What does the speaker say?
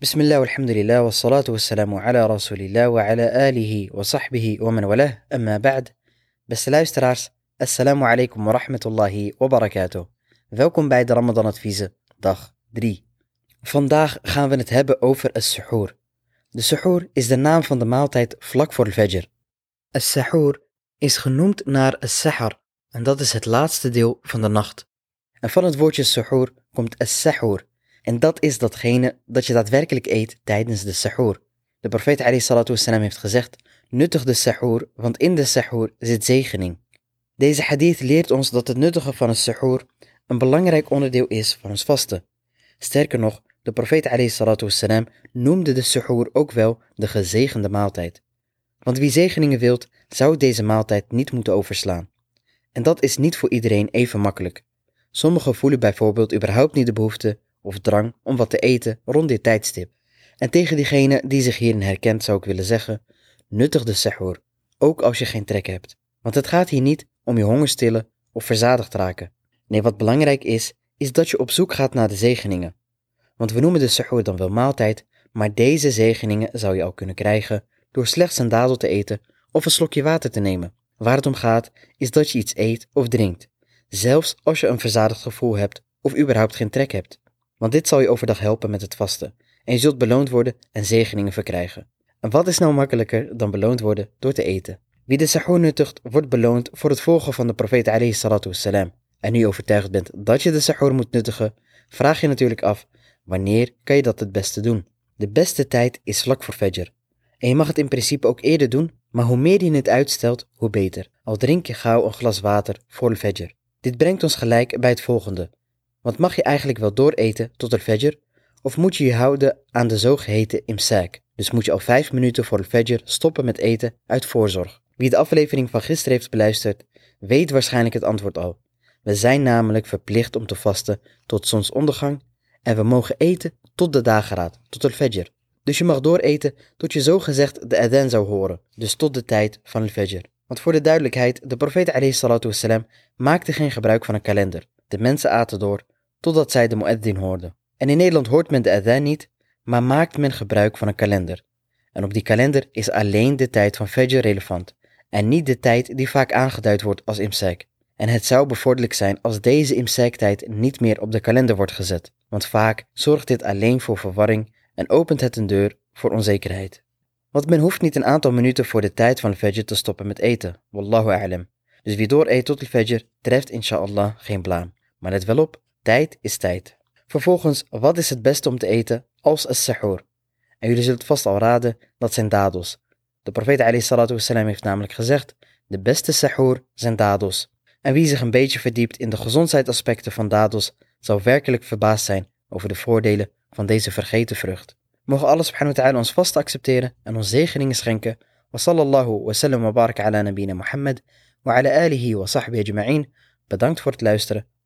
بسم الله والحمد لله والصلاة والسلام على رسول الله وعلى آله وصحبه ومن والاه أما بعد Beste luisteraars, assalamu alaikum wa rahmatullahi wa barakatuh. Welkom bij de Ramadan adviezen, dag 3. Vandaag gaan we het hebben over as-suhoor. De suhoor is de naam van de maaltijd vlak voor al-fajr. As-suhoor is genoemd naar as-sahar en dat is het laatste deel van de nacht. En van het woordje suhoor komt as-sahur en dat is datgene dat je daadwerkelijk eet tijdens de sahur. De profeet wassalam heeft gezegd, nuttig de sahur, want in de sahur zit zegening. Deze hadith leert ons dat het nuttige van het sahur een belangrijk onderdeel is van ons vasten. Sterker nog, de profeet wassalam noemde de sahur ook wel de gezegende maaltijd. Want wie zegeningen wilt, zou deze maaltijd niet moeten overslaan. En dat is niet voor iedereen even makkelijk. Sommigen voelen bijvoorbeeld überhaupt niet de behoefte of drang om wat te eten rond dit tijdstip. En tegen diegene die zich hierin herkent zou ik willen zeggen, nuttig de sahur, ook als je geen trek hebt. Want het gaat hier niet om je honger stillen of verzadigd raken. Nee, wat belangrijk is, is dat je op zoek gaat naar de zegeningen. Want we noemen de sahur dan wel maaltijd, maar deze zegeningen zou je al kunnen krijgen door slechts een dadel te eten of een slokje water te nemen. Waar het om gaat, is dat je iets eet of drinkt, zelfs als je een verzadigd gevoel hebt of überhaupt geen trek hebt want dit zal je overdag helpen met het vasten en je zult beloond worden en zegeningen verkrijgen. En wat is nou makkelijker dan beloond worden door te eten? Wie de sahur nuttigt, wordt beloond voor het volgen van de profeet alayhi salatu wassalam. En nu overtuigd bent dat je de sahur moet nuttigen, vraag je natuurlijk af, wanneer kan je dat het beste doen? De beste tijd is vlak voor fajr. En je mag het in principe ook eerder doen, maar hoe meer je het uitstelt, hoe beter. Al drink je gauw een glas water voor de fajr. Dit brengt ons gelijk bij het volgende. Want mag je eigenlijk wel dooreten tot al fajr? Of moet je je houden aan de zogeheten imsak? Dus moet je al vijf minuten voor al fajr stoppen met eten uit voorzorg. Wie de aflevering van gisteren heeft beluisterd, weet waarschijnlijk het antwoord al. We zijn namelijk verplicht om te vasten tot zonsondergang en we mogen eten tot de dageraad, tot al fajr. Dus je mag dooreten tot je zogezegd de adhan zou horen, dus tot de tijd van al fajr. Want voor de duidelijkheid, de profeet wassalam maakte geen gebruik van een kalender. De mensen aten door totdat zij de mueddin hoorden. En in Nederland hoort men de adhan niet, maar maakt men gebruik van een kalender. En op die kalender is alleen de tijd van Fajr relevant en niet de tijd die vaak aangeduid wordt als imsak. En het zou bevorderlijk zijn als deze imsak-tijd niet meer op de kalender wordt gezet, want vaak zorgt dit alleen voor verwarring en opent het een deur voor onzekerheid. Want men hoeft niet een aantal minuten voor de tijd van Fajr te stoppen met eten, wallahu a'lam. Dus wie door eet tot de Fajr treft inshallah geen blaam. Maar let wel op, tijd is tijd. Vervolgens, wat is het beste om te eten als een sahur? En jullie zullen het vast al raden, dat zijn dadels. De profeet wassalam heeft namelijk gezegd, de beste sahur zijn dadels. En wie zich een beetje verdiept in de gezondheidsaspecten van dadels, zal werkelijk verbaasd zijn over de voordelen van deze vergeten vrucht. Mogen Allah subhanahu wa ta'ala ons vast accepteren en ons zegeningen schenken. Wa sallallahu wa sallam wa baraka ala nabina Muhammad wa ala alihi wa sahbihi ajma'in. Bedankt voor het luisteren.